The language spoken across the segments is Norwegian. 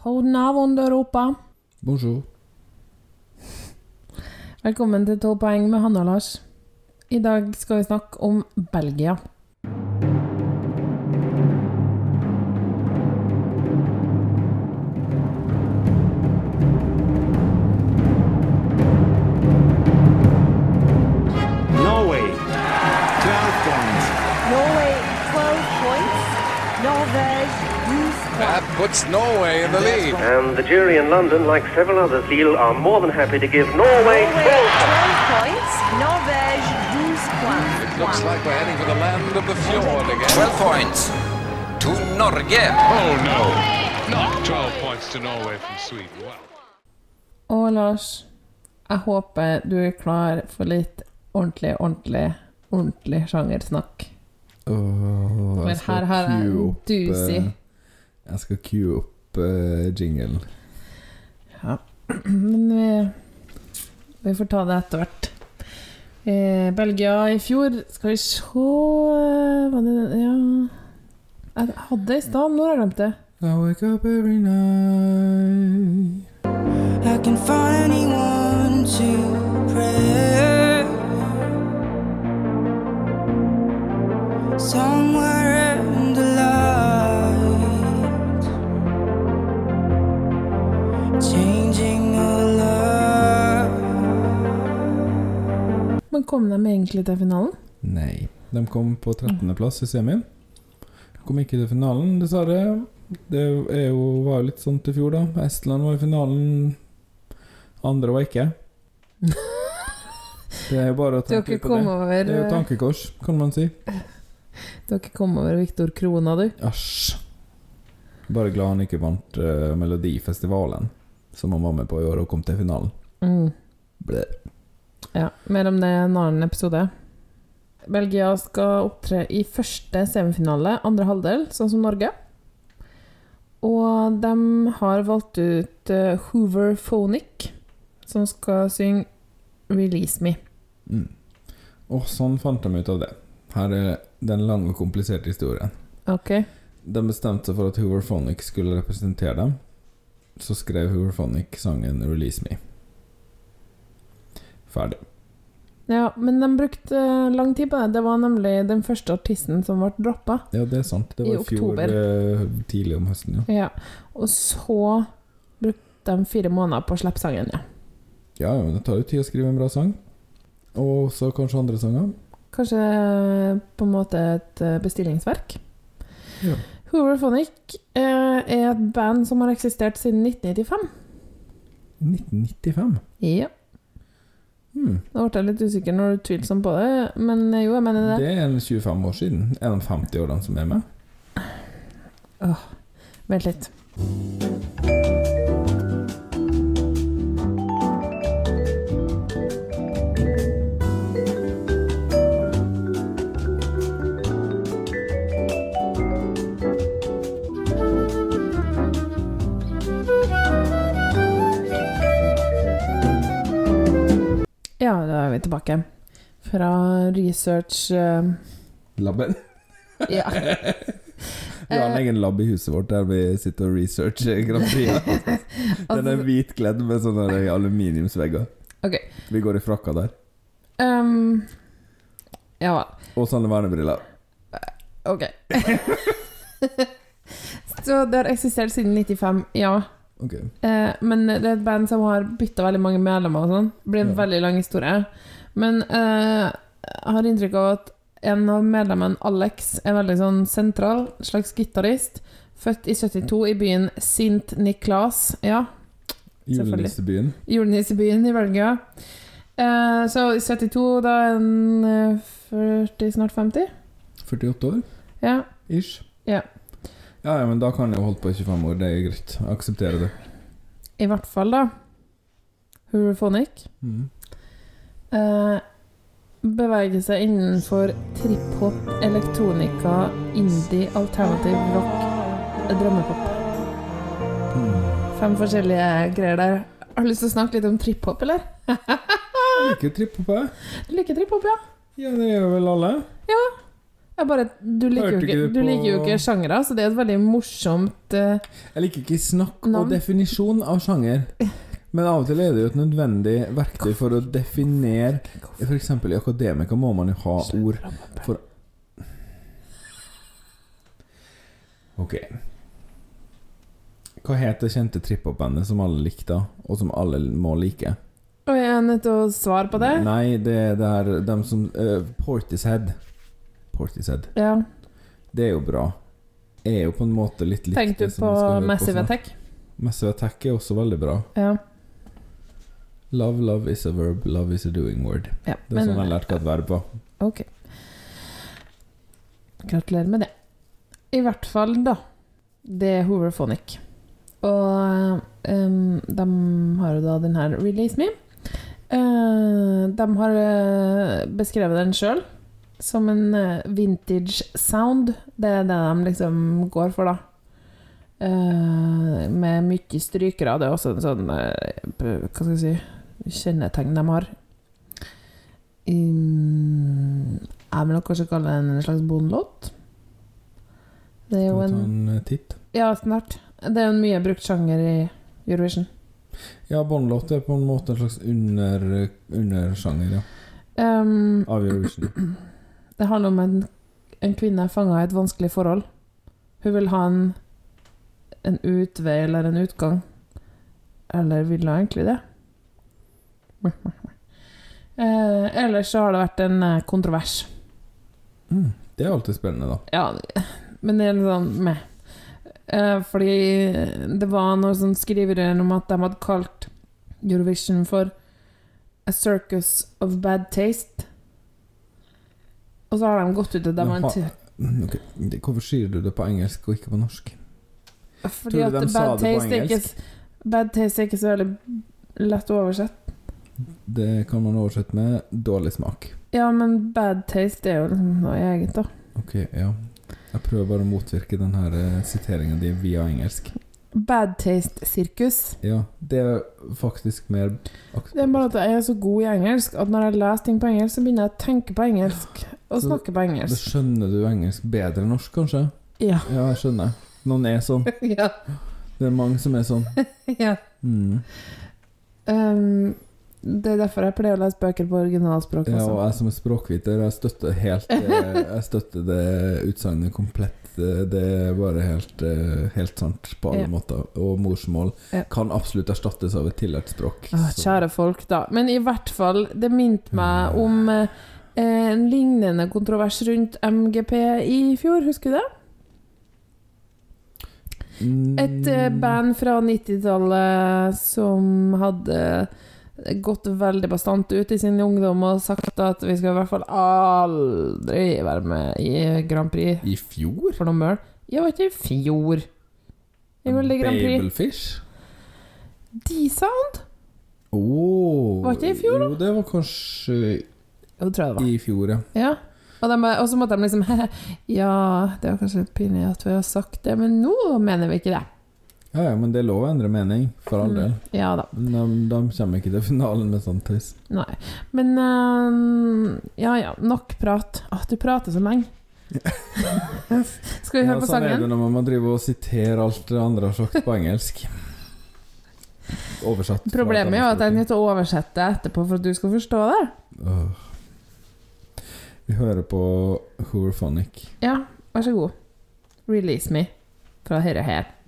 Hodnavond Europa. Bonjour. Velkommen til 12 poeng med Hanne og Lars. I dag skal vi snakke om Belgia. Puts Norway in the lead. And the jury in London, like several others, Lille, are more than happy to give Norway Norway 12 points. 12. Norvège 12 points. It looks like we're heading for the land of the fjord again. 12 points to Norge. Oh no, not 12 points to Norway from Sweden. Wow. Og Lars, jeg håper du er klar for litt ordentlig, ordentlig, ordentlig sjangersnakk. Åh, jeg For skal her har jeg en doozy. Eh, Jeg skal cue opp uh, jinglen. Ja. Men vi, vi får ta det etter hvert. Eh, Belgia i fjor Skal vi se Var det Ja Jeg hadde det i stad, nå har jeg glemt det. I wake up every night I can find anyone to pray. Somewhere Men kom de egentlig til finalen? Nei. De kom på 13. plass i semien. Kom ikke til finalen, dessverre. Det er jo, var jo litt sånn til fjor, da. Estland var i finalen, andre var ikke. Det er jo bare å Dere tenke på det. over Det er jo tankekors, kan man si. Dere kom over Viktor Krona, du. Æsj. Bare glad han ikke vant uh, Melodifestivalen, som han var med på i år, og kom til finalen. Mm. Ble. Ja, mer om det i en annen episode. Belgia skal opptre i første semifinale, andre halvdel, sånn som Norge. Og de har valgt ut eh, Hoover Phonic, som skal synge 'Release Me'. Mm. Og sånn fant de ut av det. Her er den lange og kompliserte historien. Ok. De bestemte seg for at Hooverphonic skulle representere dem. Så skrev Hooverphonic sangen 'Release Me'. Ferdig. Ja, men de brukte eh, lang tid på det. Det var nemlig den første artisten som ble droppa. Ja, det er sant. Det var i fjor oktober. eh, tidlig om høsten, ja. Ja. Og så brukte de fire måneder på å slippe sangen, ja. Ja, men det tar jo tid å skrive en bra sang. Og så kanskje andre sanger. Kanskje eh, på en måte et bestillingsverk. Ja. Hooverphonic er et band som har eksistert siden 1995. 1995. Ja. Hmm. Nå ble jeg litt usikker når du tvilsom på det, men jo, jeg mener det. Det er en 25 år siden. En av 50 årene som er med. Åh, Vent litt. Vi tilbake. Fra research eh, Labben. Ja. Vi har en egen lab i huset vårt der vi sitter og researcher Grand Prix. Den er hvitkledd med sånne aluminiumsvegger. Okay. Vi går i frakka der. Um, ja. Og sånne vernebriller. Ok. Så det har eksistert siden 95, ja. Ok. Eh, men det er et band som har bytta veldig mange medlemmer og sånn. Det blir en Ja. veldig lang historie. Men eh, jeg har inntrykk av at en av medlemmene, Alex, er veldig sånn sentral. Slags gitarist. Født i 72 i byen Sint Niklas. Ja. Julenissebyen. julenissebyen i Belgia. Eh, så i 72, da er han eh, 40, snart 50? 48 år, Ja. ish. Ja. Ja, ja, men da kan jeg jo holde på i 25 år. Det er greit. Jeg aksepterer det. I hvert fall, da. Hurufonic, Mm. Eh, beveger seg innenfor trip-hop, elektronika, indie, alternativ rock, drømmepop. Mm. Fem forskjellige greier der. Har du lyst til å snakke litt om trip-hop, eller? Jeg liker trip-hop, jeg. Du liker trip-hop, ja? Ja, det gjør vel alle. Jeg bare, du liker, ikke, du du liker jo ikke sjangere, så det er et veldig morsomt uh, Jeg liker ikke snakk Navn. og definisjon av sjanger. Men av og til er det jo et nødvendig verktøy for å definere F.eks. i akademika må man jo ha ord for Ok. Hva het det kjente trip-hop-bandet som alle likte, og som alle må like? Og jeg er nødt til å svare på det? Nei, det det er dem som uh, Portishead. Portishead. Ja. Det er jo bra. Er jo på en måte litt likt Tenkte du på Massive snart. Attack? Massive Attack er også veldig bra. Ja. Love, love is a verb, love is a doing word. ja. Det er sånn jeg har lært hva et verb var. Ok. Gratulerer med det. I hvert fall, da. Det er Hooverphonic. Og um, de har jo da den her Release Me. Uh, de har eh, beskrevet den sjøl som en eh, vintage sound. Det er det de liksom går for, da. Uh, med mye strykere. Det er også en sånn uh, Hva skal jeg si kjennetegn de har. Um, jeg vil nok kanskje kalle det en slags bondelåt. Det er jo en en titt? Ja, snart. Det er jo en mye brukt sjanger i Eurovision. Ja, båndlåt er på en måte en slags under, undersjanger ja, Um, av Eurovision. det handler om en, en kvinne fanga i et vanskelig forhold. Hun vil ha en, en utvei eller en utgang. Eller vil hun egentlig det? Eh, ellers så har det vært en eh, kontrovers. Mm, det er alltid spennende, da. Ja, men det er litt sånn meh. Eh, fordi det var noe som skriver om at de hadde kalt Eurovision for A Circus of Bad Taste. Og så har de gått ut og de har Jaha. t- ok. Det- Hvorfor sier du det på engelsk og ikke på norsk? Fordi at bad taste, ikke, bad taste er ikke så veldig lett å oversette. Det kan man oversette med dårlig smak. Ja, men bad taste er jo liksom noe eget, da. Ok, ja. Jeg prøver bare å motvirke den her eh, siteringen din via engelsk. Bad taste-sirkus. Ja, det er faktisk mer Det er bare at jeg er så god i engelsk at når jeg leser ting på engelsk, så begynner jeg å tenke på engelsk og snakke på Da engelsk. skjønner du engelsk bedre enn norsk, kanskje? Ja. Ja, jeg skjønner. Noen er sånn. ja. Det er mange som er sånn. ja. Mm. Um, det er derfor jeg pleier å lese bøker på originalspråk Ja, og jeg som er språkviter, jeg støtter helt eh, Jeg støtter det utsagnet komplett. Eh, Det er bare helt, eh, helt sant på alle Ja. måter. Og morsmål Ja. kan absolutt erstattes av et tillært språk. Åh, kjære folk, da. Men i hvert fall, det minte meg om eh, en lignende kontrovers rundt MGP i fjor, husker du det? Et eh, Mm. band fra 90-tallet som hadde gått veldig bastant ut i sin ungdom og sagt at vi skal i hvert fall aldri være med i Grand Prix I fjor? for noe møl. Ja, var ikke i fjor. I Melodi Grand Prix. Babelfish? D-Sound? Oh, Var ikke i fjor, da? Jo, det var kanskje Jo, det var. i fjor, ja. Ja. Og, så måtte de liksom Ja, det var kanskje pinlig at vi har sagt det, men nå mener vi ikke det. Ja, ja, men det er lov å endre mening, for all del. Mm. Ja da. De, de kommer ikke til finalen med sånt tøys. Nei. Men uh, Ja ja, nok prat. Åh, du prater så lenge. Skal vi Ja, høre på sånn er det når man driver og siterer alt det andre har sagt på engelsk. Oversatt. Problemet er jo at jeg er nødt til å oversette det etterpå for at du skal forstå det. Uh. Vi hører på Hooverphonic. Ja, vær så god. Release me fra dette her. Release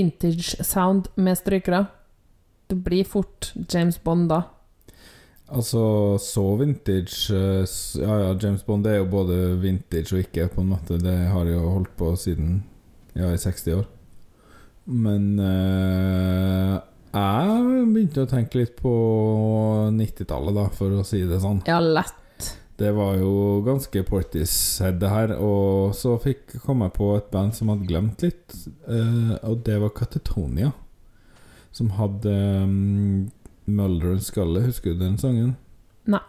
vintage sound med strykere. Det blir fort James Bond da. Altså, så vintage eh, Ja, ja, James Bond er jo både vintage og ikke, på en måte. Det har jeg jo holdt på siden ja, i 60 år. Men eh, jeg begynte å tenke litt på 90-tallet, da, for å si det sånn. Ja, lett. Det var jo ganske Portishead, det her. Og så fikk kom jeg på et band som hadde glemt litt, eh, og det var Catatonia. Som hadde um, Mulder and Scully, husker du den sangen? Nei.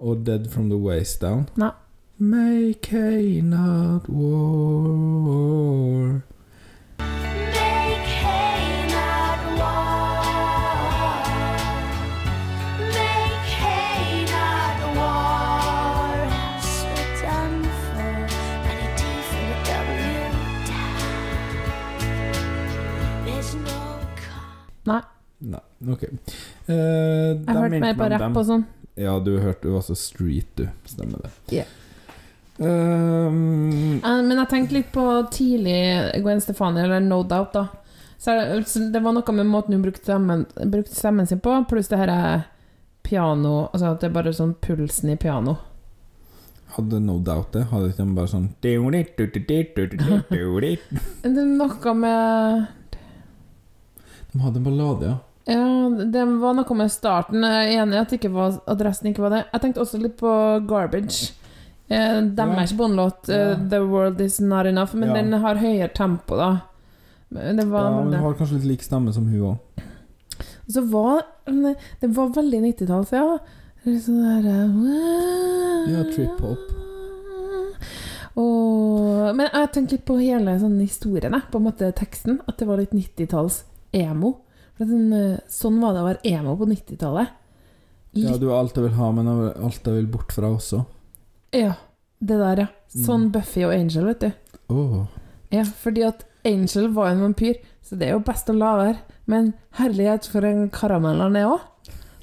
Og Dead From The Waist Down. Nei. Make hay not war. Make hay not war. Make hay not war. House we're done for. Any D for the W. There's no Nei. Nei, ok. Eh, Jeg har hørt mer på rapp og sånn. Ja, du hørte jo også Street, du. Stemmer det. Ja. Um, Men jeg tenkte litt på tidlig Gwen Stefani, eller No Doubt, da. Så det- var noe med måten hun brukte stemmen, brukte stemmen sin på, pluss det her er piano Altså at det er bare sånn pulsen i piano. hadde no doubt det. Hadde ikke de bare sånn Det er noe med De hadde en ballade, ja. Ja, det var noe med starten. Jeg er enig i at var, adressen ikke var det. Jeg tenkte også litt på Garbage. Eh, Deres båndlåt eh, Ja. 'The World Is Not Enough', men Ja. den har høyere tempo, da. Det var ja men hun har kanskje litt lik stemme som hun òg. Så var Det var veldig 90-tall, ja. Sånn der Ja, trip-hop. Og, men jeg tenkte litt på hele sånn historien, jeg, på en måte teksten. At det var litt 90-talls emo. For eh, sånn var det å være emo på 90-tallet. Ja, Litt- du er alt jeg vil ha, men jeg vil- alt jeg vil bort fra også. Ja, det der, ja. Sånn Mm. Buffy og Angel, vet du. Åh. Ja, fordi at Angel var en vampyr, så det er jo best å la være. Men herlighet for en karamell han er òg.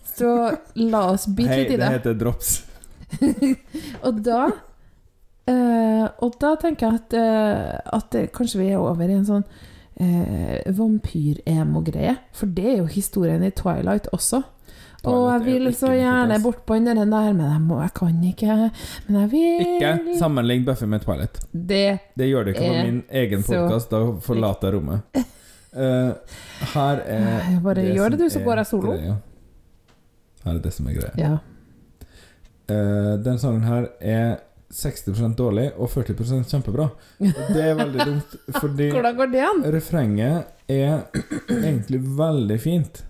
Så la oss bite litt i det Hei, det. heter drops. Og da eh, Og da tenker jeg at, eh, at det, kanskje vi er over i en sånn eh, vampyr-emo-greie. For det er jo historien i Twilight også. Og jeg vil så gjerne bort på den der, men jeg, må, jeg kan ikke. Men jeg vil Ikke sammenlign Buffy med Twilight. Det Det gjør du ikke på min egen podkast. Da forlater jeg rommet. Uh, her er bare gjør det, du, så går jeg solo. greia. Her er det som er greia. Ja. Uh, den sangen her er 60% dårlig og 40% kjempebra. Det er veldig dumt, fordi Hvordan går det an? refrenget er egentlig veldig fint.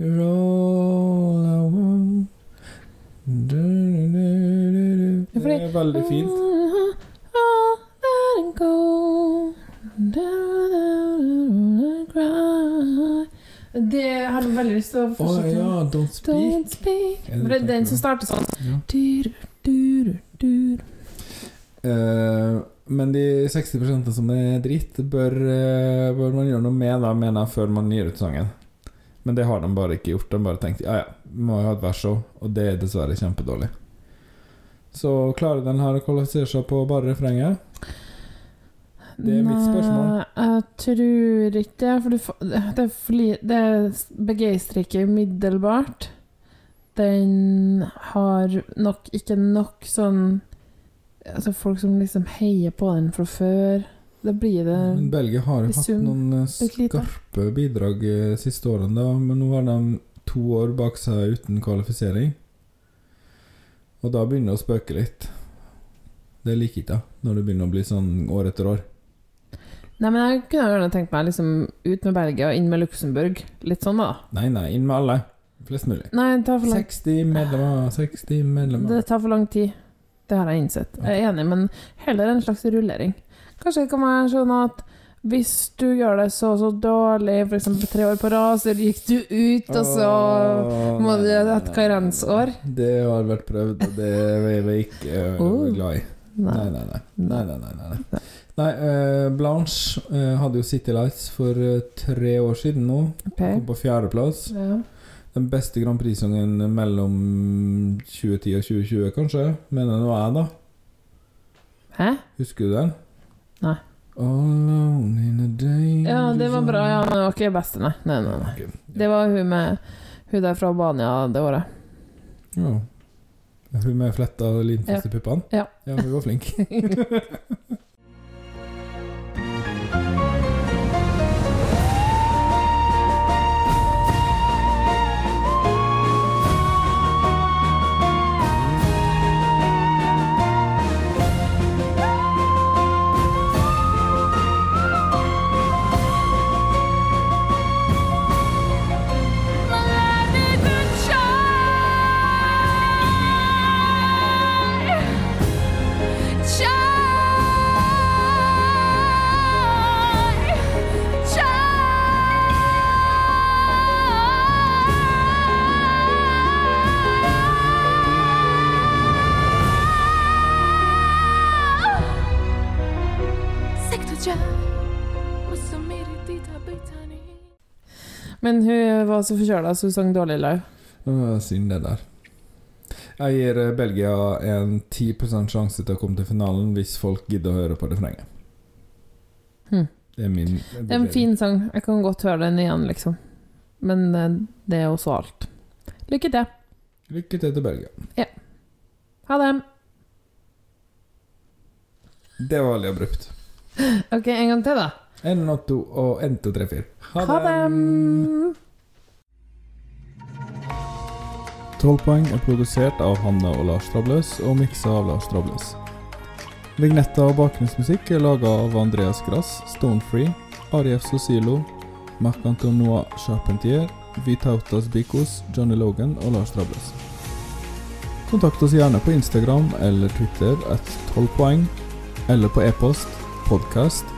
You're all I want. Du, du, du, du, du. Det er veldig fint. Det har jeg veldig lyst til å Å Oh, ja, med. Don't speak. Don't speak. Er det er den som starter sånn. Ja. Dyr, dyr, dyr. Uh, men de 60% som er dritt, bør, eh, bør man gjøre noe med, da, mener jeg, før man gir ut sangen. Men det har de bare ikke gjort. De bare tenkt ja ja, vi må jo ha et vers òg, og det er dessverre kjempedårlig. Så klarer den her å kvalifisere seg på bare refrenget? Det er mitt spørsmål. Nei, jeg tror ikke det. For det, det begeistrer ikke umiddelbart. Den har nok ikke nok sånn Altså folk som liksom heier på den fra før. Da blir det Men Belgia har jo hatt noen eh, skarpe bidrag de siste årene, da, men nå har de to år bak seg uten kvalifisering. Og da begynner det å spøke litt. Det liker ikke jeg, når det begynner å bli sånn år etter år. Nei, men jeg kunne gjerne tenkt meg liksom ut med Belgia og inn med Luxembourg. Litt sånn, da. Nei, nei, inn med alle. Flest mulig. Nei, det tar for lang, 60 medlemmer, 60 medlemmer. det tar for lang tid. Det har jeg innsett. Jeg er enig, men heller en slags rullering. Kanskje det kan være sånn at hvis du gjør det så og så dårlig, f.eks. tre år på rad, så gikk du ut, og så Åh, må du ha et karensår. Det har vært prøvd, og det er vi ikke Oh. glad i. Nei. Nei, nei, nei. nei, nei, nei, nei, eh, Blanche uh, hadde jo City Lights for eh, tre år siden nå. Okay. Kom på fjerdeplass. Ja. Den beste Grand Prix-sangen mellom 2010 og 2020, kanskje? Mener nå jeg, da. Hæ? Husker du den? Nei. Ja, det var bra, ja, men det var ikke beste, nei. Nei, nei, nei. Ok, Det var hun med Hun der fra Albania det året. Ja. Hun med fletta og limfaste puppene? Ja. ja, hun var flink. Men hun var så forkjøla, så hun sang dårlig live. Å, Synd det der. Jeg gir eh, Belgia en 10 sjanse til å komme til finalen hvis folk gidder å høre på refrenget. Hm. Det er min Det er en fin sang. Jeg kan godt høre den igjen, liksom. Men eh, det er også alt. Lykke til. Lykke til til Belgia. Ja. Ha det. Det var veldig abrupt. Ok, en gang til, da. En, to og en, to, tre, fire. Ha det. 12 poeng er produsert av Hanne og Lars Trabløs og miksa av Lars Trabløs. Vignetter og bakgrunnsmusikk er laga av Andreas Grass, Stonefree, Arief Sosilo, Marc-Antonois Charpentier, Vitautas Bikos, Johnny Logan og Lars Trabløs. Kontakt oss gjerne på Instagram eller Twitter at 12 poeng, eller på e-post podcast